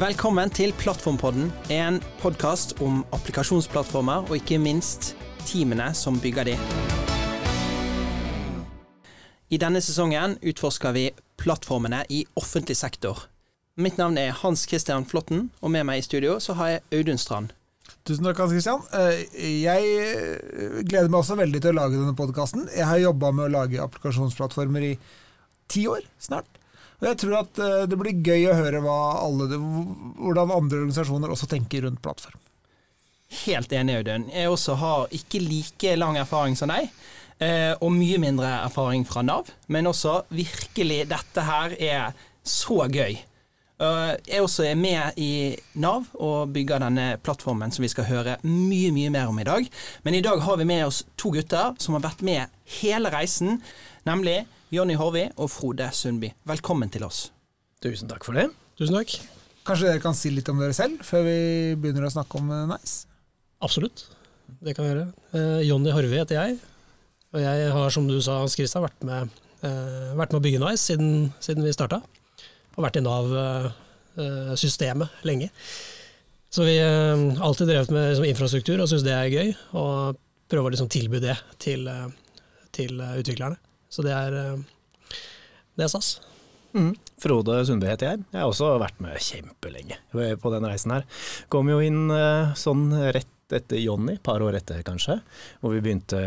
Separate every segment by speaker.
Speaker 1: Velkommen til Plattformpodden, en podkast om applikasjonsplattformer, og ikke minst teamene som bygger de. I denne sesongen utforsker vi plattformene i offentlig sektor. Mitt navn er Hans Christian Flåtten, og med meg i studio så har jeg Audun Strand.
Speaker 2: Tusen takk, Hans Christian. Eh, Jeg eh, gleder meg også veldig til å lage denne podkasten. Jeg har jobba med å lage applikasjonsplattformer i ti år snart. Jeg tror at eh, det blir gøy å høre alle, hvordan andre organisasjoner også tenker rundt plattform.
Speaker 1: Helt enig, Audun. Jeg også har ikke like lang erfaring som deg, eh, og mye mindre erfaring fra Nav, men også virkelig dette her er så gøy. Eh, Jeg også er med i Nav og bygger denne plattformen som vi skal høre mye, mye mer om i dag. Men i dag har vi med oss to gutter som har vært med hele reisen, nemlig Jonny Horvi og Frode Sundby. Velkommen til oss.
Speaker 3: Tusen takk for det.
Speaker 4: Tusen takk.
Speaker 2: Kanskje dere kan si litt om dere selv, før vi begynner å snakke om eh, Nice?
Speaker 4: Absolutt. Det kan vi gjøre. Eh, Jonny Horvi heter jeg. Og jeg har, som du sa, Hans Christian, vært med, eh, vært med å bygge Nice siden, siden vi starta. Og vært i Nav-systemet lenge. Så vi har eh, alltid drevet med liksom, infrastruktur og syns det er gøy. Og prøver å liksom, tilby det til, eh, til eh, utviklerne. Så det er, eh, det er SAS.
Speaker 3: Mm. Frode Sundby heter jeg. Jeg har også vært med kjempelenge på den reisen her. Kom jo inn eh, sånn rett etter Jonny, et par år etter kanskje, hvor vi begynte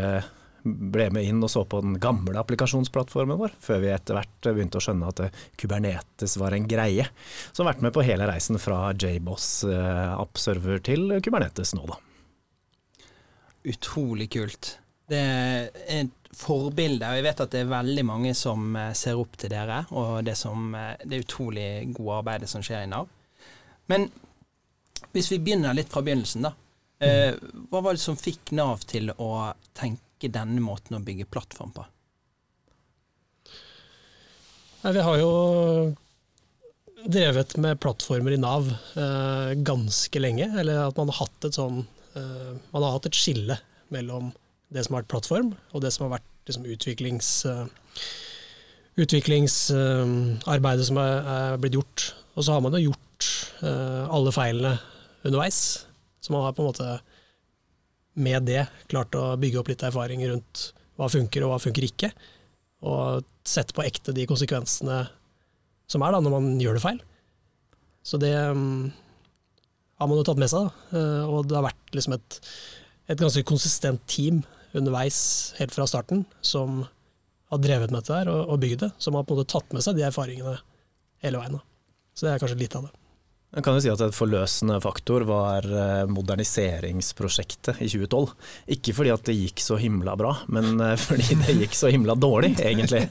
Speaker 3: ble med inn og så på den gamle applikasjonsplattformen vår, før vi etter hvert begynte å skjønne at Kubernetes var en greie. Så har vært med på hele reisen fra JBoss eh, til Kubernetes nå, da.
Speaker 1: Utrolig kult. Det er et forbilde, og jeg vet at det er veldig mange som eh, ser opp til dere, og det, som, eh, det utrolig gode arbeidet som skjer i Nav. Men hvis vi begynner litt fra begynnelsen, da. Hva var det som fikk Nav til å tenke denne måten å bygge plattform på?
Speaker 4: Nei, vi har jo drevet med plattformer i Nav eh, ganske lenge. Eller at man har hatt et sånn eh, Man har hatt et skille mellom det som har vært plattform, og det som har vært liksom, utviklings, eh, utviklingsarbeidet som er blitt gjort. Og så har man jo gjort eh, alle feilene underveis. Så man har på en måte med det klart å bygge opp litt erfaring rundt hva funker og hva funker ikke. Og sett på ekte de konsekvensene som er da når man gjør det feil. Så det um, har man jo tatt med seg. Da. Eh, og det har vært liksom et, et ganske konsistent team underveis helt fra starten som har drevet med dette her og, og bygd det. Som har på en måte tatt med seg de erfaringene hele veien. Da. Så det er kanskje litt av det.
Speaker 3: Jeg kan jo si at Et forløsende faktor var eh, moderniseringsprosjektet i 2012. Ikke fordi at det gikk så himla bra, men eh, fordi det gikk så himla dårlig, egentlig.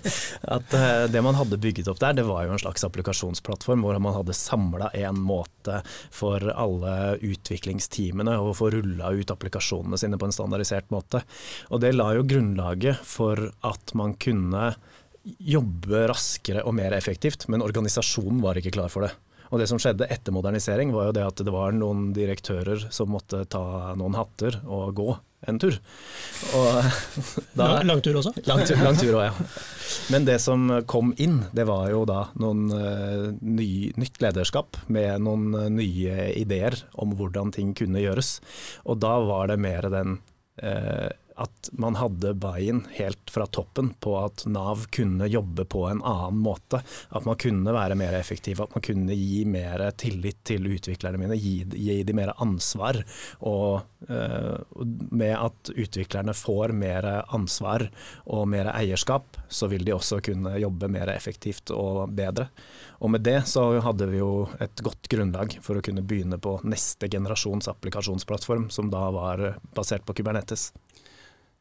Speaker 3: At eh, Det man hadde bygget opp der, det var jo en slags applikasjonsplattform hvor man hadde samla en måte for alle utviklingsteamene å få rulla ut applikasjonene sine på en standardisert måte. Og Det la jo grunnlaget for at man kunne jobbe raskere og mer effektivt, men organisasjonen var ikke klar for det. Og det som skjedde etter modernisering, var jo det at det var noen direktører som måtte ta noen hatter og gå en tur. Og
Speaker 4: da, lang, lang tur også?
Speaker 3: Lang tur, lang tur også, ja. Men det som kom inn, det var jo da noen uh, ny, nytt lederskap med noen uh, nye ideer om hvordan ting kunne gjøres. Og da var det mer den uh, at man hadde buy-in helt fra toppen på at Nav kunne jobbe på en annen måte. At man kunne være mer effektiv, at man kunne gi mer tillit til utviklerne mine, gi, gi dem mer ansvar. Og uh, med at utviklerne får mer ansvar og mer eierskap, så vil de også kunne jobbe mer effektivt og bedre. Og med det så hadde vi jo et godt grunnlag for å kunne begynne på neste generasjons applikasjonsplattform, som da var basert på Kubernetes.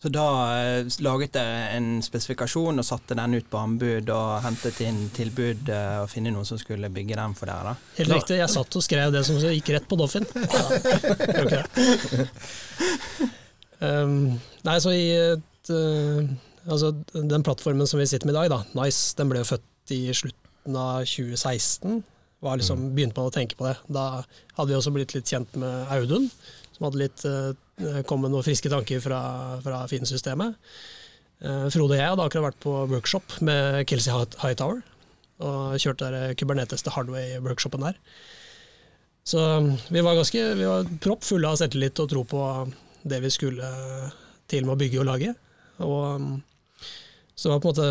Speaker 1: Så da eh, laget dere en spesifikasjon og satte den ut på anbud og hentet inn tilbud eh, og finne noen som skulle bygge den for dere? da?
Speaker 4: Helt riktig, jeg satt og skrev det som gikk rett på Doffin. Ja, um, nei, så i et, uh, altså, Den plattformen som vi sitter med i dag, da, Nice, den ble jo født i slutten av 2016. Var liksom, begynte man å tenke på det. Da hadde vi også blitt litt kjent med Audun, som hadde litt Eh, kom med noen friske tanker fra, fra Finn-systemet. Eh, Frode og jeg hadde akkurat vært på workshop med Kelsey Hightower. Og kjørte der Kubernetes til Hardway-workshopen der. Så vi var ganske vi var proppfulle av selvtillit og tro på det vi skulle til med å bygge og lage. Og, så det var på en måte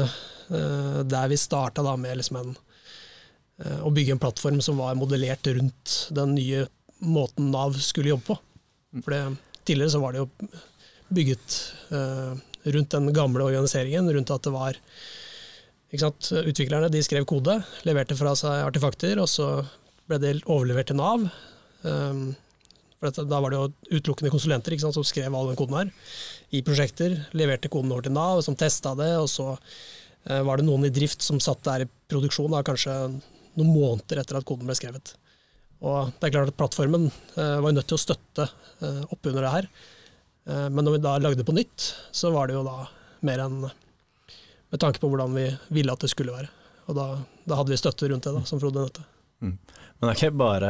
Speaker 4: eh, der vi starta med liksom en, eh, å bygge en plattform som var modellert rundt den nye måten Nav skulle jobbe på. For det, tidligere så var det jo bygget eh, rundt den gamle organiseringen, rundt at det var Utviklerne de skrev kode, leverte fra seg artefakter, og så ble det overlevert til Nav. Um, for da var det jo utelukkende konsulenter sant, som skrev all den koden her i prosjekter. Leverte koden over til Nav, som testa det, og så uh, var det noen i drift som satt der i produksjon da, kanskje noen måneder etter at koden ble skrevet. Og det er klart at Plattformen uh, var nødt til å støtte eh, opp under det her. men når vi da lagde på nytt, så var det jo da mer enn med tanke på hvordan vi ville at det skulle være. Og da, da hadde vi støtte rundt det, da, som Frode nevnte. Mm.
Speaker 3: Men det, ikke bare,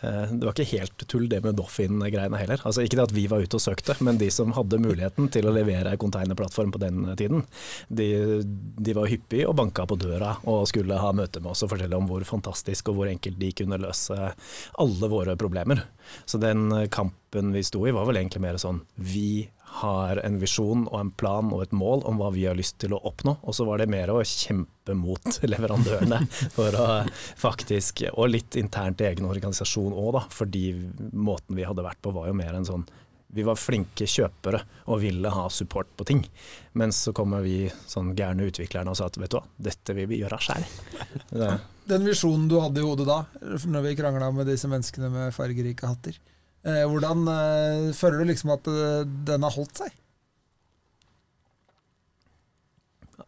Speaker 3: eh, det var ikke helt tull det med Doffin-greiene heller. Altså Ikke det at vi var ute og søkte, men de som hadde muligheten til å levere containerplattform på den tiden, de, de var hyppige og banka på døra og skulle ha møte med oss og fortelle om hvor fantastisk og hvor enkelt de kunne løse alle våre problemer. Så den kampen vi sto i var vel egentlig mer sånn vi har en visjon og en plan og et mål om hva vi har lyst til å oppnå. Og så var det mer å kjempe mot leverandørene for å faktisk Og litt internt i egen organisasjon òg, da. Fordi måten vi hadde vært på var jo mer en sånn vi var flinke kjøpere og ville ha support på ting. Men så kommer vi sånn gærne utviklerne og sa at vet du hva, dette vil vi gjøre sjæl.
Speaker 2: Den visjonen du hadde i hodet da, når vi krangla med disse menneskene med fargerike hatter, hvordan eh, føler du liksom at eh, den har holdt seg?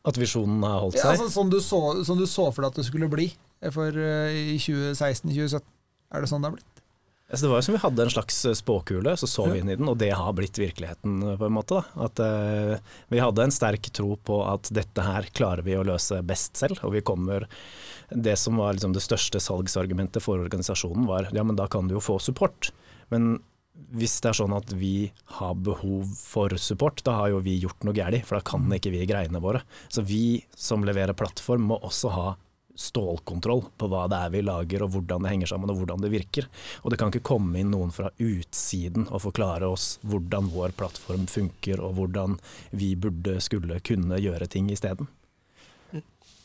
Speaker 3: At visjonen har holdt seg?
Speaker 2: Ja, altså, som, du så, som, du så, for deg at det skulle bli for, i 2016-2017. Er det sånn det har blitt?
Speaker 3: Altså, det var jo som vi hadde en slags spåkule, så så vi inn i den, og det har blitt virkeligheten på en måte. Da. At uh, Vi hadde en sterk tro på at dette her klarer vi å løse best selv, og vi kommer Det som var liksom det største salgsargumentet for organisasjonen var ja, men da kan du jo få support. Men hvis det er sånn at vi har behov for support, da har jo vi gjort noe galt, for da kan ikke vi greiene våre. Så vi som leverer plattform må også ha stålkontroll på hva det er vi lager og hvordan det henger sammen og hvordan det virker. Og det kan ikke komme inn noen fra utsiden og forklare oss hvordan vår plattform funker og hvordan vi burde skulle kunne gjøre ting isteden.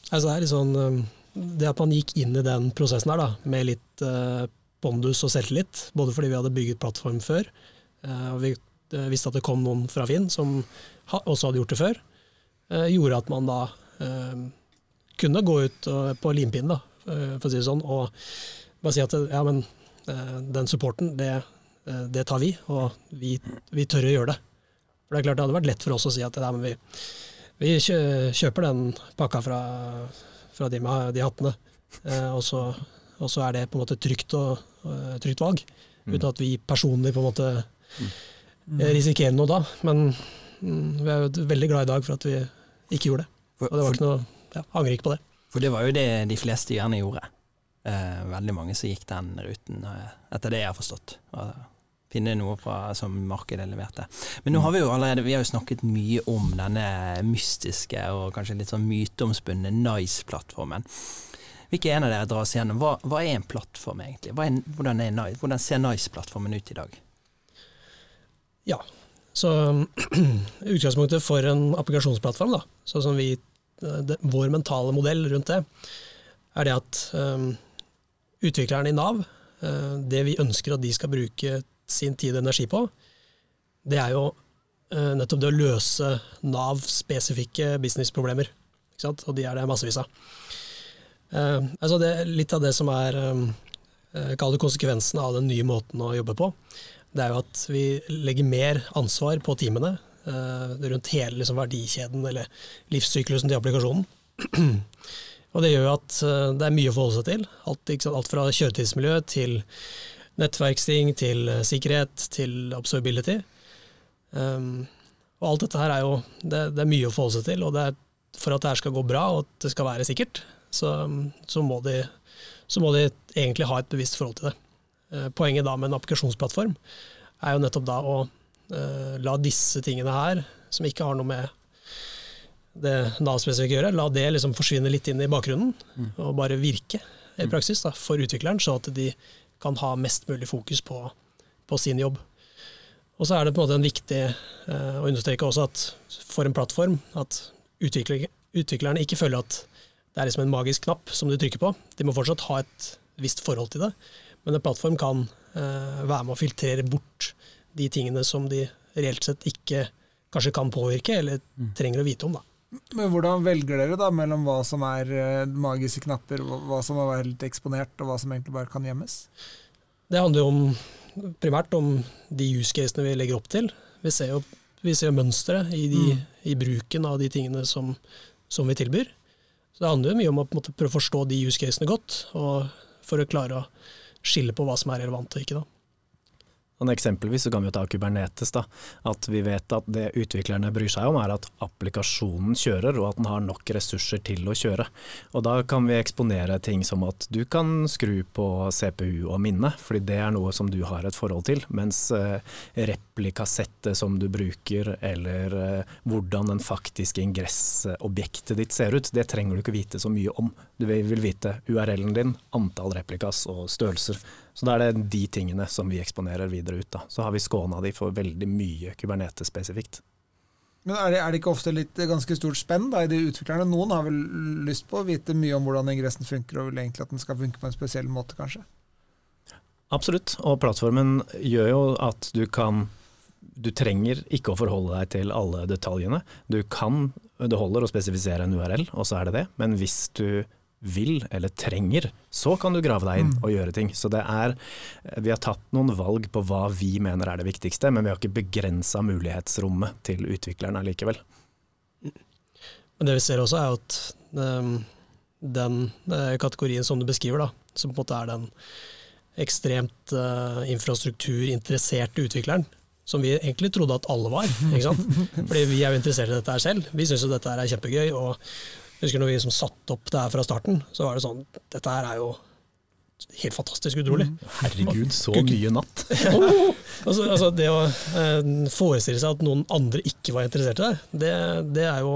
Speaker 4: Altså det, er litt sånn, det at man gikk inn i den prosessen her da, med litt uh, pondus og selvtillit. Både fordi vi hadde bygget plattform før, eh, og vi eh, visste at det kom noen fra Finn som også hadde gjort det før. Eh, gjorde at man da kunne gå ut på limpinnen, da, for å si det sånn, og bare si at ja, men den supporten, det, det tar vi, og vi, vi, tør å gjøre det. For Det er klart det hadde vært lett for oss å si at ja, vi, vi, kjøper den pakka fra, fra de de hattene, og så og så er det på en måte trygt, og, uh, trygt valg. Mm. Uten at vi personlig på en måte mm. risikerer noe da. Men mm, vi er jo veldig glad i dag for at vi ikke gjorde det. Og det var ikke noe, ja, angrer ikke på det.
Speaker 1: For det var jo det de fleste gjerne gjorde. Eh, veldig mange som gikk den ruten, eh, etter det jeg har forstått. Finne noe fra, som markedet leverte. Men nå har vi jo allerede vi har jo snakket mye om denne mystiske og kanskje litt sånn myteomspunne Nice-plattformen. Hvilke en av dere dras gjennom? Hva, hva, er en plattform egentlig? Er, hvordan, er, hvordan, ser Nice-plattformen ut i dag?
Speaker 4: Ja, så utgangspunktet for en applikasjonsplattform, da, sånn som vi, det, vår mentale modell rundt det, er det at um, utviklerne i Nav, uh, det vi ønsker at de skal bruke sin tid og energi på, det er jo uh, nettopp det å løse Nav-spesifikke businessproblemer. Og de er det massevis av. Uh, altså det, litt av det som er um, Kall konsekvensen av den nye måten å jobbe på. Det er jo at vi legger mer ansvar på teamene uh, rundt hele liksom, verdikjeden eller livssyklusen til applikasjonen. og det gjør at det er mye å forholde seg til. Alt, alt fra kjøretidsmiljø til nettverksting til sikkerhet til observability. Um, og alt dette her er jo det, det, er mye å forholde seg til. og For at det her skal gå bra og at det skal være sikkert, så, så, må de, så, må de, egentlig ha et bevisst forhold til det. Eh, poenget da med en applikasjonsplattform er jo nettopp da å uh, la disse tingene her, som ikke har noe med det Nav-spesifikke å gjøre, la det liksom forsvinne litt inn i bakgrunnen, mm. og bare virke i praksis da, for utvikleren, så at de kan ha mest mulig fokus på, på sin jobb. Og så er det på en måte en viktig uh, å understreke også at for en plattform at utvikler, utviklerne ikke føler at det er liksom en magisk knapp som du trykker på. De må fortsatt ha et visst forhold til det, men en plattform kan eh, være med å filtrere bort de tingene som de reelt sett ikke kanskje kan påvirke eller trenger å vite om. da.
Speaker 2: Men hvordan velger dere da mellom hva som er eh, magiske knapper, hva som må være litt eksponert, og hva som egentlig bare kan gjemmes?
Speaker 4: Det handler jo om, primært om de use casene vi legger opp til. Vi ser jo, vi ser jo mønstre i, de, i bruken av de tingene som, som vi tilbyr. Så det handler jo mye om å måte, prøve å forstå de use casene godt, for å klare å skille på hva som er relevant og ikke. da.
Speaker 3: Og eksempelvis så kan vi jo ta Kubernetes. da, At vi vet at det utviklerne bryr seg om er at applikasjonen kjører, og at den har nok ressurser til å kjøre. Og Da kan vi eksponere ting som at du kan skru på CPU og minne, fordi det er noe som du har et forhold til. Mens replikasettet replikassettet som du bruker, eller eh, hvordan den faktiske ingressobjektet ditt ser ut, det trenger du ikke vite så mye om. Du vil vite URL-en din, antall replikas og størrelser. Så da er det de tingene som vi eksponerer videre ut. Da. Så har vi skåna de for veldig mye Kubernetes spesifikt.
Speaker 2: Men er det, er det ikke ofte litt eh, ganske stort spenn da, i de utviklerne? Noen har vel lyst på å vite mye om hvordan ingressen funker, og vil egentlig at den skal funke på en spesiell måte, kanskje?
Speaker 3: Absolutt, og plattformen gjør jo at du kan Du trenger ikke å forholde deg til alle detaljene. Du kan, det holder å spesifisere en URL, og så er det det. Men hvis du vil eller trenger, så kan du grave deg inn
Speaker 2: Mm.
Speaker 3: og gjøre ting. Så det er Vi har tatt noen valg på hva vi mener er det viktigste, men vi har ikke begrensa mulighetsrommet til utvikleren allikevel.
Speaker 4: Men det vi ser også er at ehm, den eh, kategorien som du beskriver, da, som på en måte er den ekstremt eh, infrastrukturinteresserte utvikleren, som vi egentlig trodde at alle var. Ikke sant? Fordi vi er jo interessert i dette her selv. Vi syns jo dette er kjempegøy. og jeg husker når vi liksom satte opp det her fra starten, så var det sånn Dette her er jo helt fantastisk utrolig.
Speaker 3: Herregud, så mye natt.
Speaker 4: Altså, altså det å eh, forestille seg at noen andre ikke var interessert i det, det, det er jo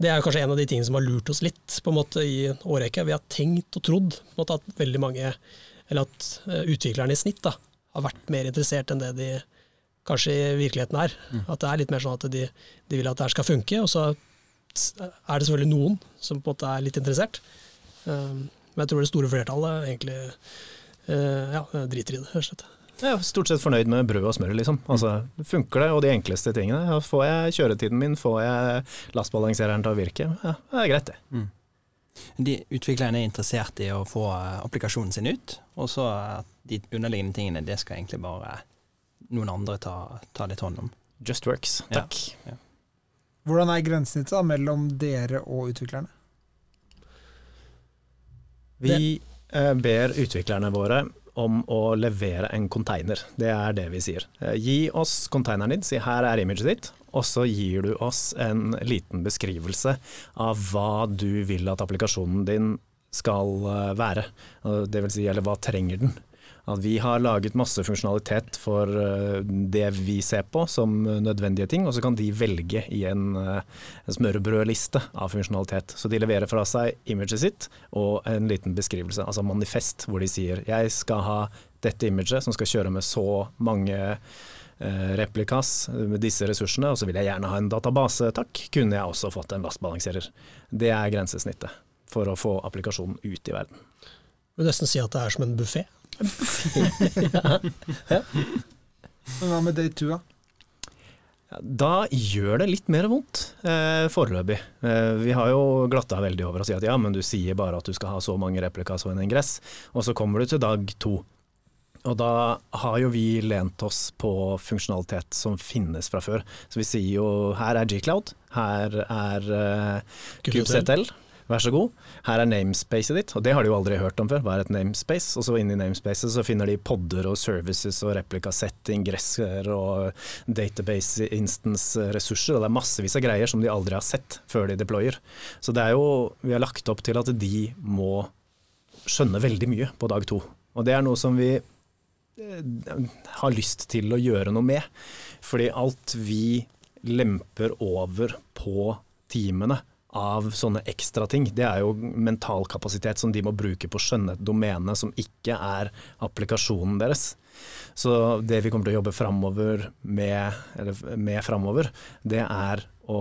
Speaker 4: det er kanskje en av de tingene som har lurt oss litt på en måte i en årrekke. Vi har tenkt og trodd måte, at veldig mange, eller at eh, utviklerne i snitt da, har vært mer interessert enn det de kanskje i virkeligheten er. At det er litt mer sånn at de, de vil at det her skal funke, og så er det selvfølgelig noen som på en måte er litt interessert. Um, Men jeg tror det store flertallet egentlig eh, ja, driter i det, rett og slett.
Speaker 3: Jeg er stort sett fornøyd med brød og smør, liksom. Altså, funker det, og de enkleste tingene. Får jeg kjøretiden min, får jeg lastbalansereren til å virke, ja, det er greit det.
Speaker 1: De Utviklerne er interessert i å få eh, applikasjonen sin ut, og så de underliggende tingene, det skal egentlig bare noen andre ta, ta litt hånd om.
Speaker 3: Just works,
Speaker 1: Ja.
Speaker 3: takk.
Speaker 2: Hvordan er grensesnittet mellom dere og utviklerne?
Speaker 3: Vi eh, ber utviklerne våre om å levere en container. Det er det vi sier. Eh, Gi oss containeren din, si her er imaget ditt, og så gir du oss en liten beskrivelse av hva du vil at applikasjonen din skal eh, være. Det vil si, eller hva trenger den? At vi har laget masse funksjonalitet for eh, det vi ser på som nødvendige ting, og så kan de velge i en, eh, en smørbrødliste av funksjonalitet. Så de leverer fra seg imaget sitt og en liten beskrivelse, altså manifest, hvor de sier jeg skal ha dette imaget som skal kjøre med så mange eh, replikas med disse ressursene, og så vil jeg gjerne ha en database, takk. Kunne jeg også fått en lastbalanserer. Det er grensesnittet for å få applikasjonen ut i verden.
Speaker 4: Vil nesten si at det er som en buffé.
Speaker 2: Men hva med day two, da?
Speaker 3: Da gjør det litt mer vondt, eh, foreløpig. Eh, vi har jo glatta veldig over og sier at ja, men du sier bare at du skal ha så mange replikas og en ingress, og så kommer du til dag to. Og da har jo vi lent oss på funksjonalitet som finnes fra før. Så vi sier jo her er G-Cloud, her er uh, KubeZL, vær så god. Her er namespacet ditt, og det har de jo aldri hørt om før. Hva er et namespace? Og så inni namespacet så finner de podder og services og replikasett, ingresser og database instance-ressurser, og det er massevis av greier som de aldri har sett før de deployer. Så det er jo, vi har lagt opp til at de må skjønne veldig mye på dag to. Og det er noe som vi eh, har lyst til å gjøre noe med. Fordi alt vi lemper over på teamene av sånne ekstra ting. Det er jo mental kapasitet som de må bruke på å skjønne et domene som ikke er applikasjonen deres. Så det vi kommer til å jobbe framover med, med framover, det er å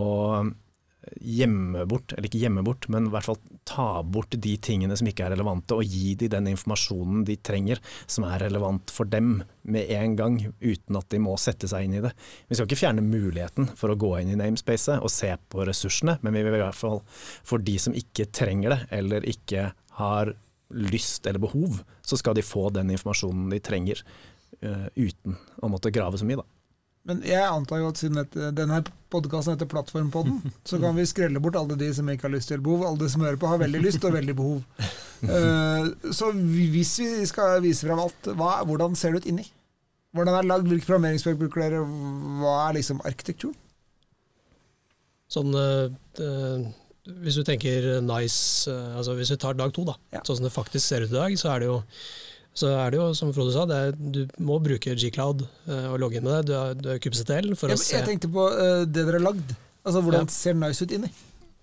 Speaker 3: gjemme bort, eller ikke gjemme bort, men i hvert fall ta bort de tingene som ikke er relevante, og gi de den informasjonen de trenger som er relevant for dem med en gang, uten at de må sette seg inn i det. Vi skal ikke fjerne muligheten for å gå inn i namespacet og se på ressursene, men vi vil i hvert fall for de som ikke trenger det, eller ikke har lyst eller behov, så skal de få den informasjonen de trenger uh, uten å måtte grave så mye, da.
Speaker 2: Men jeg antar jo at siden dette, denne podkasten heter Plattformpodden, så kan vi skrelle bort alle de som ikke har lyst til behov. Alle de som hører på, har veldig lyst og veldig behov. Uh, så hvis vi skal vise frem alt, hva, hvordan ser det ut inni? Hvordan er det lagd? Hvilke programmeringsspråk bruker dere? Hva er liksom arkitekturen?
Speaker 4: Sånn uh, Hvis du tenker nice uh, altså Hvis vi tar dag to, da. Ja. Sånn som det faktisk ser ut i dag, så er det jo så er det jo, som Frode sa, er, du må bruke G-Cloud uh, og logge inn med det. Du har, du har kubectl for
Speaker 2: ja,
Speaker 4: å se
Speaker 2: Jeg tenkte på uh, det dere har lagd. Altså Hvordan ja. ser nice ut inni?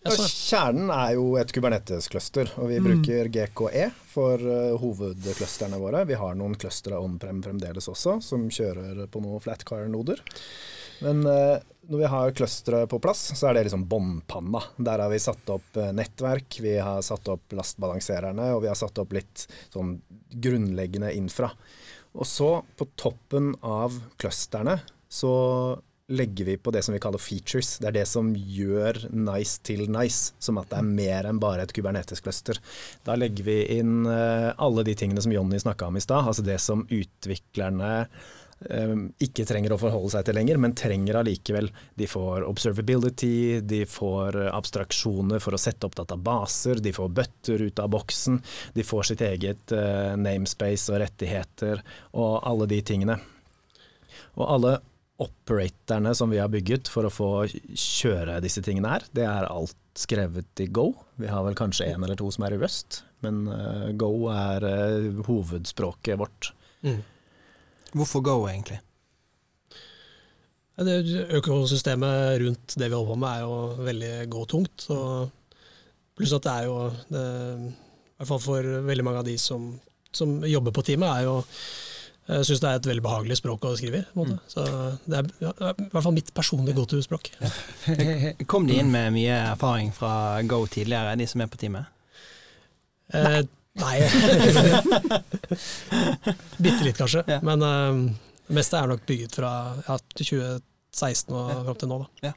Speaker 3: Ja, kjernen er jo et Kubernetes-cluster, og vi mm. bruker GKE for uh, hovedclusterne våre. Vi har noen clustere on-prem fremdeles også, som kjører på noen flatcar-noder. Men uh, når vi har clusteret på plass, så er det liksom båndpanna. Der har vi satt opp uh, nettverk, vi har satt opp lastbalansererne, og vi har satt opp litt sånn grunnleggende infra. Og så, på toppen av clusterne, så legger vi på det som vi kaller features. Det er det som gjør nice til nice, som at det er mer enn bare et Kubernetes-cluster. Da legger vi inn uh, alle de tingene som Jonny snakka om i stad, altså det som utviklerne ikke trenger å forholde seg til lenger, men trenger allikevel. De får observability, de får abstraksjoner for å sette opp databaser, de får bøtter ut av boksen, de får sitt eget uh, namespace og rettigheter og alle de tingene. Og alle operatorene som vi har bygget for å få kjøre disse tingene her, det er alt skrevet i Go. Vi har vel kanskje én eller to som er i Rust, men uh, Go er hovedspråket vårt. Mm.
Speaker 1: Hvorfor Go, egentlig?
Speaker 4: Det økosystemet rundt det vi holder på med, er jo veldig Go-tungt. Pluss at det er jo, det, i hvert fall for veldig mange av de som, som jobber på teamet, er jo jeg syns det er et veldig behagelig språk å skrive i. Mm. Så Det er i hvert fall mitt personlige go to-språk. Ja.
Speaker 1: Kom de inn med mye erfaring fra Go tidligere, de som er på teamet?
Speaker 4: Eh, Nei. Bitte litt, kanskje. Ja. Men uh, det meste er nok bygget fra ja, 2016 og fram til nå. Da.
Speaker 1: Ja.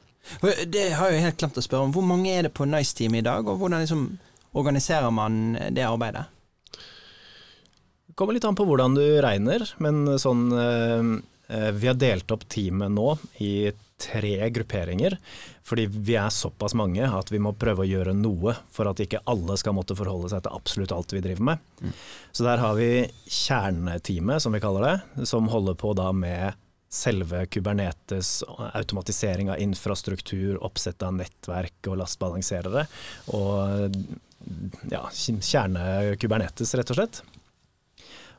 Speaker 1: Det har jeg helt glemt å spørre om. Hvor mange er det på Nice-teamet i dag, og hvordan liksom organiserer man det arbeidet?
Speaker 3: Det kommer litt an på hvordan du regner, men sånn uh, Vi har delt opp teamet nå i tre grupperinger. Fordi vi er såpass mange at vi må prøve å gjøre noe for at ikke alle skal måtte forholde seg til absolutt alt vi driver med. Mm. Så der har vi kjerneteamet, som vi kaller det, som holder på da med selve Kubernetes, automatisering av infrastruktur, oppsett av nettverk og lastbalanserere. Og ja, kjerne Kubernetes, rett og slett.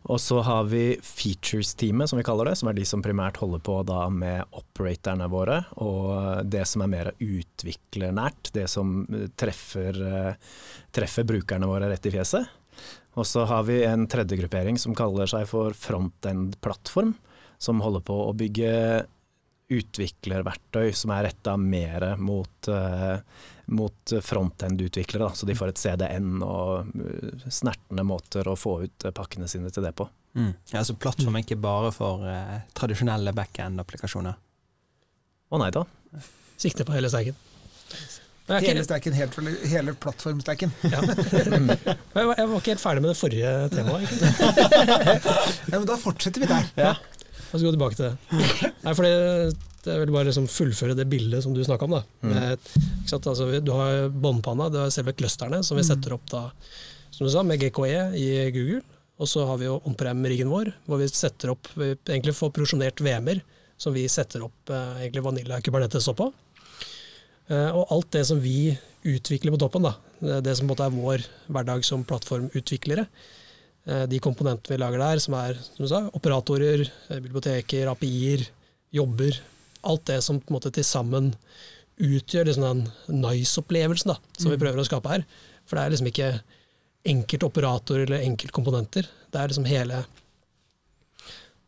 Speaker 3: Og så har vi features-teamet, som vi kaller det, som er de som primært holder på med operatorene våre, og det som er mer utviklernært, det som treffer, treffer brukerne våre rett i fjeset. Og så har vi en tredje gruppering som kaller seg for frontend-plattform, som holder på å bygge utviklerverktøy som er retta mer mot uh, mot frontend-utviklere, så de får et CDN og uh, snertne måter å få ut uh, pakkene sine til det på.
Speaker 1: Mm. Ja, altså plattform er ikke bare for uh, tradisjonelle backend-applikasjoner?
Speaker 3: Å nei da.
Speaker 4: Sikte på hele steiken.
Speaker 2: Hele steiken, hele plattformsteiken. Ja.
Speaker 4: jeg var ikke helt ferdig med det forrige temaet.
Speaker 2: ja, men da fortsetter vi der.
Speaker 4: Ja. La oss gå tilbake til det. Nei, fordi jeg vel bare liksom fullføre det bildet som du snakka om. Da. Mm. Med, altså, du har båndpanna, du har selve clusterne som vi mm. setter opp da, som du sa, med GKE i Google. Og så har vi jo on-prem-riggen vår, hvor vi setter opp, vi egentlig får prosjonert VM-er som vi setter opp eh, egentlig Vanilla Kubernetes oppå. Eh, og alt det som vi utvikler på toppen, da, det som på en måte er vår hverdag som plattformutviklere, de komponentene vi lager der, som er som du sa, operatorer, eh, biblioteker, API-er, jobber, alt det som på en måte til sammen utgjør liksom den nice-opplevelsen da, som vi
Speaker 2: Mm.
Speaker 4: prøver å skape her. For det er liksom ikke enkeltoperatorer eller enkeltkomponenter. Det er liksom hele,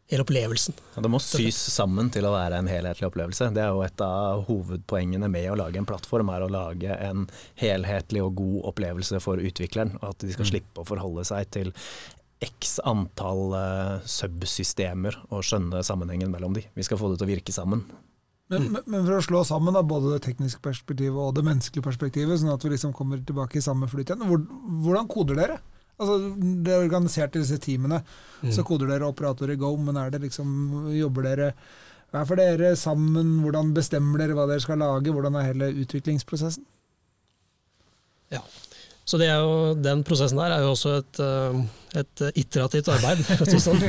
Speaker 4: hele opplevelsen.
Speaker 3: Ja, Det må sys sammen til å være en helhetlig opplevelse. Det er jo et av hovedpoengene med å lage en plattform, er å lage en helhetlig og god opplevelse for utvikleren. og At de skal
Speaker 1: Mm.
Speaker 3: slippe å forholde seg til x antall uh, subsystemer og skjønne sammenhengen mellom de. Vi skal få det til å virke sammen.
Speaker 2: Men, men, men for å slå sammen da, både det tekniske perspektivet og det menneskelige perspektivet, sånn at vi liksom kommer tilbake i samme flyt igjen, hvordan koder dere? Altså, Det er organisert i disse teamene,
Speaker 4: Mm.
Speaker 2: så koder dere operator i Go, men er det liksom, jobber dere hver for dere sammen? Hvordan bestemmer dere hva dere skal lage? Hvordan er hele utviklingsprosessen?
Speaker 4: Ja. Så det er jo, den prosessen der er jo også et, eh, et iterativt arbeid. si det sånn.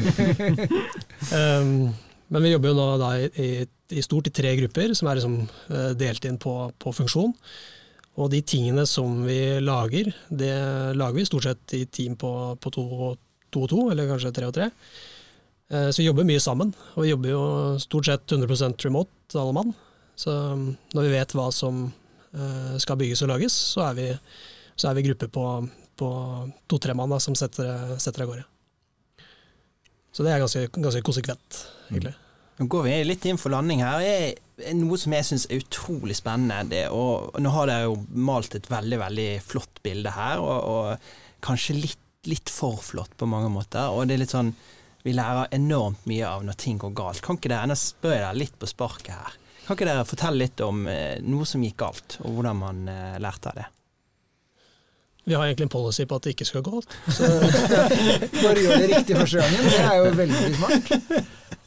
Speaker 4: um, men vi jobber jo nå da i, i, stort i tre grupper, som er liksom eh, delt inn på, på funksjon. Og de tingene som vi lager, det lager vi stort sett i team på, på to, to og to, eller kanskje tre og tre. Eh, Så vi jobber mye sammen, og vi jobber jo stort sett 100 remote, alle mann. Så um, når vi vet hva som eh, skal bygges og lages, så er vi, så er vi gruppe på, på to-tre mann da, som setter, av gårde. Så det er ganske, ganske konsekvent, egentlig.
Speaker 1: Nå går vi litt inn for landing her. Er noe som jeg syns er utrolig spennende. Det, og nå har dere jo malt et veldig veldig flott bilde her, og, og kanskje litt, litt for flott på mange måter. Og det er litt sånn Vi lærer enormt mye av når ting går galt. Kan ikke dere, Nå spør jeg dere litt på sparket her. Kan ikke dere fortelle litt om eh, noe som gikk galt, og hvordan man eh, lærte av det?
Speaker 4: Vi har egentlig en policy på at det ikke skal gå galt.
Speaker 2: Bare gjør det riktig første gangen. Det er jo veldig smart.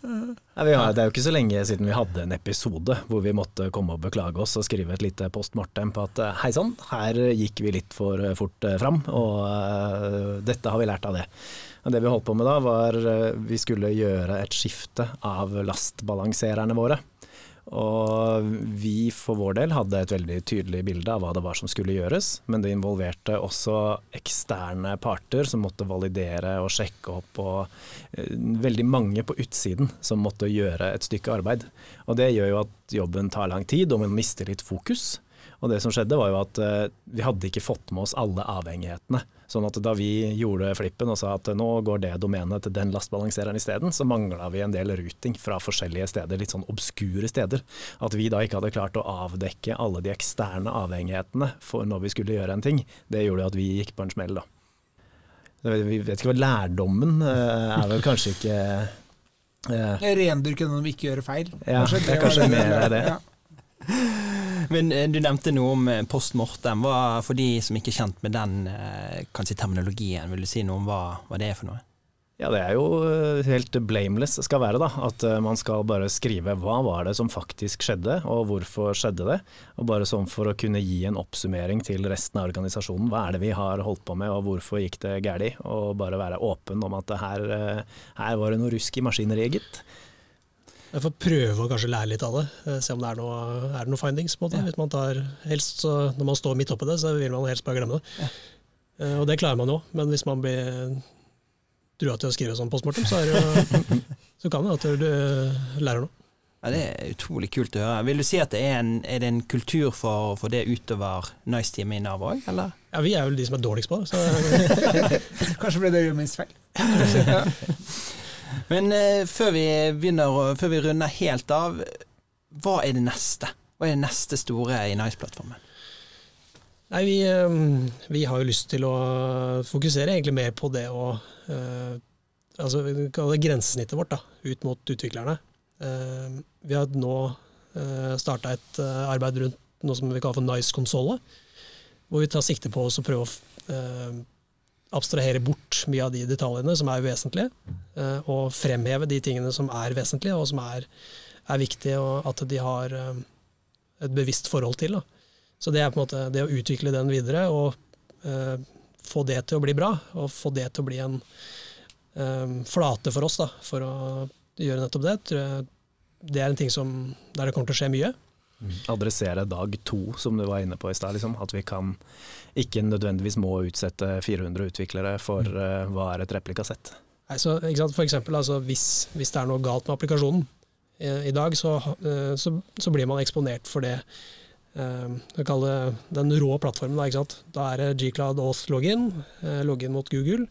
Speaker 3: Nei, vi har, det er jo ikke så lenge siden vi hadde en episode hvor vi måtte komme og beklage oss og skrive et lite post mortem på at eh, hei sann, her gikk vi litt for eh, fort eh, fram, og uh, dette har vi lært av det. Men det vi holdt på med da, var uh, vi skulle gjøre et skifte av lastbalansererne våre. Og vi for vår del hadde et veldig tydelig bilde av hva det var som skulle gjøres, men det involverte også eksterne parter som måtte validere og sjekke opp, og eh, veldig mange på utsiden som måtte gjøre et stykke arbeid. Og det gjør jo at jobben tar lang tid, og man mister litt fokus. Og det som skjedde var jo at eh, vi hadde ikke fått med oss alle avhengighetene. Sånn at da vi gjorde flippen og sa at nå går det domenet til den lastbalansereren isteden, så mangla vi en del ruting fra forskjellige steder, litt sånn obskure steder. At vi da ikke hadde klart å avdekke alle de eksterne avhengighetene for når vi skulle gjøre en ting, det gjorde at vi gikk på en smell, da. Vi vet ikke hva lærdommen eh, er vel kanskje ikke eh,
Speaker 2: Rendyrke den om ikke gjøre feil.
Speaker 3: Ja, det er
Speaker 2: var
Speaker 3: kanskje mer det.
Speaker 2: Ja.
Speaker 1: Men eh, du nevnte noe om eh, post mortem. For de som ikke er kjent med den kanskje terminologien, vil du si noe om hva, hva det er for noe?
Speaker 3: Ja, det er jo eh, helt blameless skal være, da. At eh, man skal bare skrive hva var det som faktisk skjedde, og hvorfor skjedde det. Og bare sånn for å kunne gi en oppsummering til resten av organisasjonen. Hva er det vi har holdt på med, og hvorfor gikk det galt? Og bare være åpen om at her, eh, her var det noe rusk i maskineriet, gitt.
Speaker 4: Jeg får prøve å kanskje lære litt av det, eh, se om det er noe, er det noe findings. på en måte.
Speaker 1: Ja.
Speaker 4: Hvis man tar, helst, så, når man står midt oppi det, så vil man helst bare glemme det. Eh, Og det klarer man jo, men hvis man blir trua til å skrive sånn postmortem, så, er det jo, så kan det at du eh, lærer noe.
Speaker 1: Ja, Det er utrolig kult å høre. Vil du si at det er en, er det en kultur for, for det utover Nice-teamet i Nav òg, eller?
Speaker 4: Ja, Vi er vel de som er dårligst på det.
Speaker 2: Kanskje ble det minst feil.
Speaker 1: Men uh, før, vi begynner, før vi runder helt av, hva er det neste? Hva er det neste store i Nice-plattformen?
Speaker 4: nei, vi, eh, vi har jo lyst til å fokusere egentlig mer på det å uh, altså, Vi kaller det grensesnittet vårt da, ut mot utviklerne. Vi har nå starta et arbeid rundt noe som vi kaller for Nice-konsollet. hvor vi tar sikte på å prøve å abstrahere bort mye av de detaljene som er uvesentlige, eh, og fremheve de tingene som er vesentlige og som er, er viktige, og at de har eh, et bevisst forhold til. Da. Så det er på en måte det å utvikle den videre og uh, få det til å bli bra, og få det til å bli en eh, flate for oss da, for å gjøre nettopp det. Det er en ting som, der det kommer til å skje mye.
Speaker 3: Adressere dag to, som du var inne på i stad. Liksom. At vi kan ikke nødvendigvis må utsette 400 utviklere for uh, hva er et replikasett.
Speaker 4: Nei, så? For eksempel, altså, hvis, hvis det er noe galt med applikasjonen eh, i dag, så, eh, så, så blir man eksponert for det eh, det den rå plattformen. Da, da er det Gcloud Auth login, eh, login mot Google.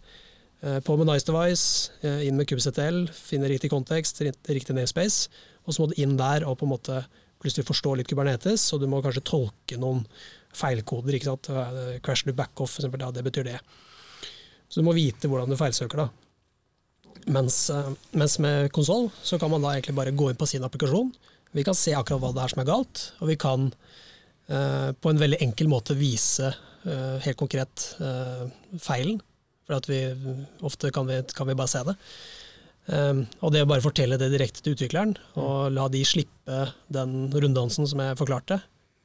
Speaker 4: Eh, på med Nice Device, inn med kubectl, finne riktig kontekst, riktig namespace. Og så må du inn der og på en måte plutselig forstå litt Kubernetes, og du må kanskje tolke noen feilkoder. ikke sant? Eh, crash loop backoff, f.eks. ja, det betyr det. Så du må vite hvordan du feilsøker. da. Mens, mens med konsoll så kan man da egentlig bare gå inn på sin applikasjon. Vi kan se akkurat hva det er som er galt, og vi kan eh, på en veldig enkel måte vise eh, helt konkret eh, feilen. For vi, ofte kan vi, kan vi bare se det. Um, og det å bare fortelle det direkte til utvikleren, og la de slippe den runddansen som jeg forklarte,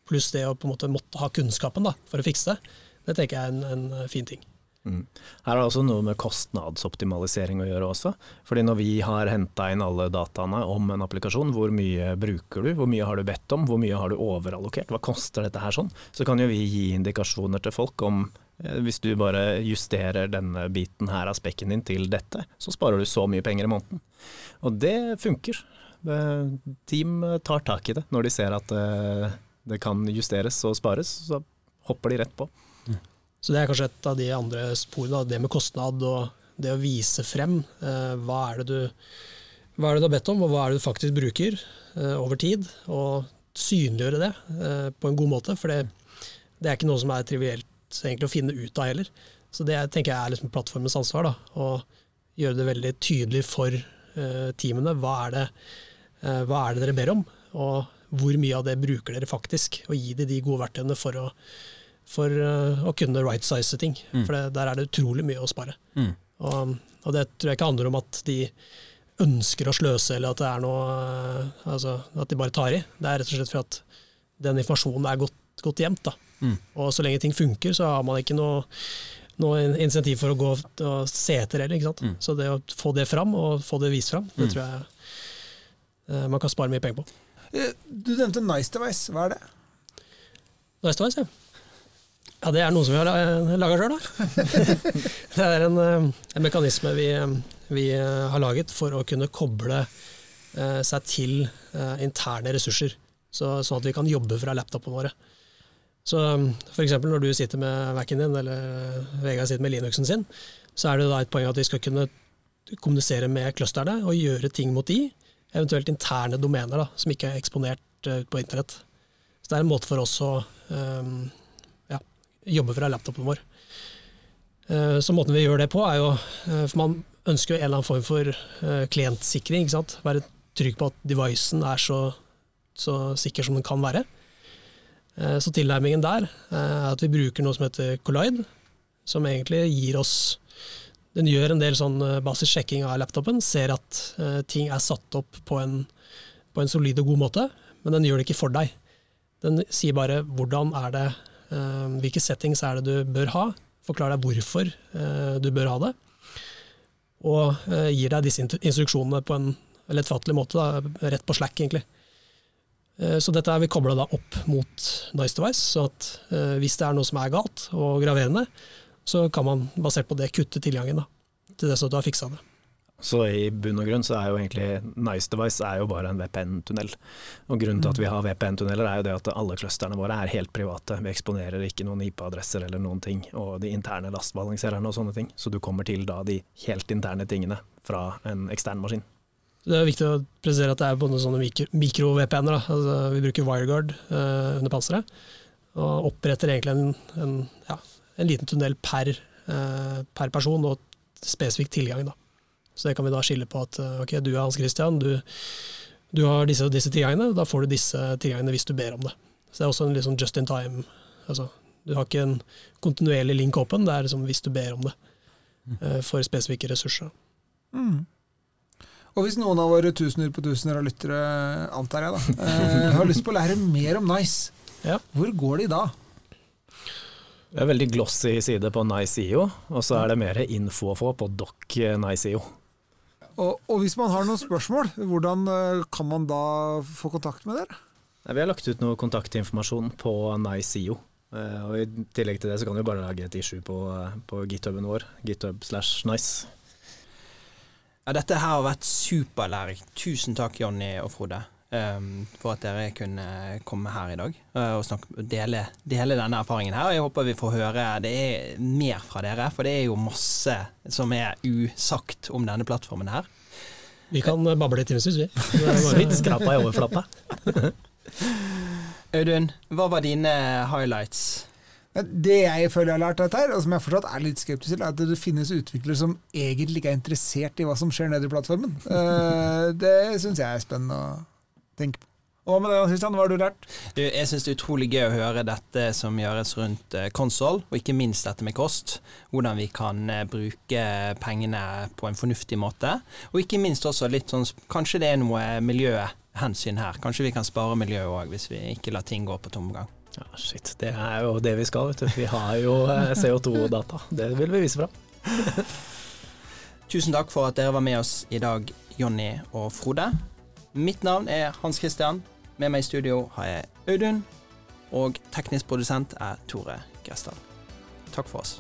Speaker 4: pluss det å på en måte måtte ha kunnskapen da, for å fikse det, det tenker jeg er en, en fin ting.
Speaker 3: Mm. Her er det også noe med kostnadsoptimalisering å gjøre også. Fordi når vi har henta inn alle dataene om en applikasjon, hvor mye bruker du, hvor mye har du bedt om, hvor mye har du overallokert, hva koster dette her sånn, så kan jo vi gi indikasjoner til folk om Eh, hvis du bare justerer denne biten her av spekken din til dette, så sparer du så mye penger i måneden. Og det funker. Team tar tak i det når de ser at eh, det kan justeres og spares, så hopper de rett på.
Speaker 4: Så det er kanskje et av de andre sporene, det med kostnad og det å vise frem. Eh, hva er det du, hva er det du har bedt om, og hva er det du faktisk bruker over tid? Og synliggjøre det på en god måte, for det, det er ikke noe som er trivielt egentlig å finne ut av heller. Så det tenker jeg er liksom plattformens ansvar. da, Å gjøre det veldig tydelig for uh, teamene. Hva er, det, uh, hva er, det, dere ber om, og hvor mye av det bruker dere faktisk? Og gi dem de gode verktøyene for å, for, uh, å kunne right-size ting. Mm. For det, der er det utrolig mye å spare. Mm. Og, og, det tror jeg ikke handler om at de ønsker å sløse, eller at det er noe altså, at de bare tar i. Det er rett og slett for at den informasjonen er godt, godt gjemt. da. Mm. Og så lenge ting funker, så har man ikke noe, noe insentiv for å gå og se etter heller. Mm. Så det å få det fram, og få det vist fram, det mm. tror jeg uh, man kan spare mye penger på.
Speaker 2: Eh, du nevnte Nice Device, hva er det?
Speaker 4: Nice Device, ja. Ja, det er noe som vi har eh, laga sjøl, da. det er en, en mekanisme vi, vi, har laget for å kunne koble seg til interne ressurser. Så, sånn at vi kan jobbe fra laptopene våre. Så um, f.eks. når du sitter med Mac-en din, eller Vegard sitter med Linuxen sin, så er det da et poeng at vi skal kunne kommunisere med clusterne og gjøre ting mot de, eventuelt interne domener da, som ikke er eksponert uh, på internett. Så det er en måte for oss å um, ja, jobbe fra laptopen vår. Uh, så måten vi gjør det på, er jo uh, For man ønsker jo en eller annen form for klientsikring. ikke sant? Være trygg på at devicen er så, så sikker som den kan være. Eh, så tilnærmingen der er eh, at vi bruker noe som heter Collide, som egentlig gir oss Den gjør en del sånn eh, basissjekking av laptopen, ser at ting er satt opp på en, på en solid og god måte, men den gjør det ikke for deg. Den sier bare hvordan er det, hvilke settings er det du bør ha, forklarer deg hvorfor du bør ha det, og gir deg disse instruksjonene på en lettfattelig måte, da, rett på slack, egentlig. Eh, så dette er vi kobla opp mot Nice Device, så at eh, hvis det er noe som er galt og graverende, så kan man basert på det kutte tilgangen da, til det så du har fiksa det.
Speaker 3: Så i bunn og grunn så er jo egentlig Nice Device er jo bare en VPN-tunnel. Og Grunnen til at vi har VPN-tunneler er jo det at alle clusterne våre er helt private. Vi eksponerer ikke noen IP-adresser eller noen ting, og de interne lastbalansererne og sånne ting. Så du kommer til da de helt interne tingene fra en ekstern maskin.
Speaker 4: Det er viktig å presisere at det er både sånne mikro-VPN-er. Altså, vi bruker WireGuard uh, under panseret, og oppretter egentlig en, en, ja, en liten tunnel per, uh, per, person og spesifikk tilgang. Da. Så det kan vi da skille på at uh, ok, du er Hans Christian, du, du har disse, disse tilgangene, da får du disse tilgangene hvis du ber om det. Så det er også en sånn just in time. Altså, du har ikke en kontinuerlig link åpen, det er liksom hvis du ber om det for spesifikke ressurser. Mm.
Speaker 2: Og hvis noen av våre tusener på tusener av lyttere, antar jeg, da, eh, har lyst på å lære mer om Nice, ja. hvor går de da?
Speaker 3: Det er veldig glossy side på NiceIO, og så er det mer info å få på doc NiceIO.
Speaker 2: Og, og hvis man har noen spørsmål, hvordan eh, kan man da få kontakt med dere?
Speaker 3: Vi har lagt ut noe kontaktinformasjon på NiceIO. Eh, og I tillegg til det så kan vi bare lage et issue på, på githuben vår, github slash nice.
Speaker 1: Ja, dette her har vært superlærerikt. Tusen takk, Jonny og Frode. um, for at dere kunne komme her i dag uh, og snakke, dele, dele denne erfaringen her. Jeg håper vi får høre det er mer fra dere, for det er jo masse som er usagt om denne plattformen her.
Speaker 4: Vi kan bable i timevis, vi.
Speaker 3: Så vidt skrapa i overflata.
Speaker 1: Audun, hva var dine highlights?
Speaker 2: Det jeg føler jeg har lært dette, her, og som jeg fortsatt er litt skeptisk til, er at det finnes utviklere som egentlig ikke er interessert i hva som skjer nede i plattformen. Eh, det syns jeg er spennende å tenke på. Hva med deg, Kristian? Hva har du lært?
Speaker 1: Du, jeg syns det er utrolig gøy å høre dette som gjøres rundt konsoll, og ikke minst dette med kost. Hvordan vi kan eh, bruke pengene på en fornuftig måte. Og ikke minst også litt sånn Kanskje det er noe miljøhensyn her. Kanskje vi kan spare miljøet òg, hvis vi ikke lar ting gå på tomgang.
Speaker 3: Ja, shit. Det er jo det vi skal, vet du. Vi har jo eh, CO2-data. Det vil vi vise fram.
Speaker 1: Tusen takk for at dere var med oss i dag, Jonny og Frode. Mitt navn er Hans Christian. Med meg i studio har jeg Audun, og teknisk produsent er Tore Gressdal. Takk for oss.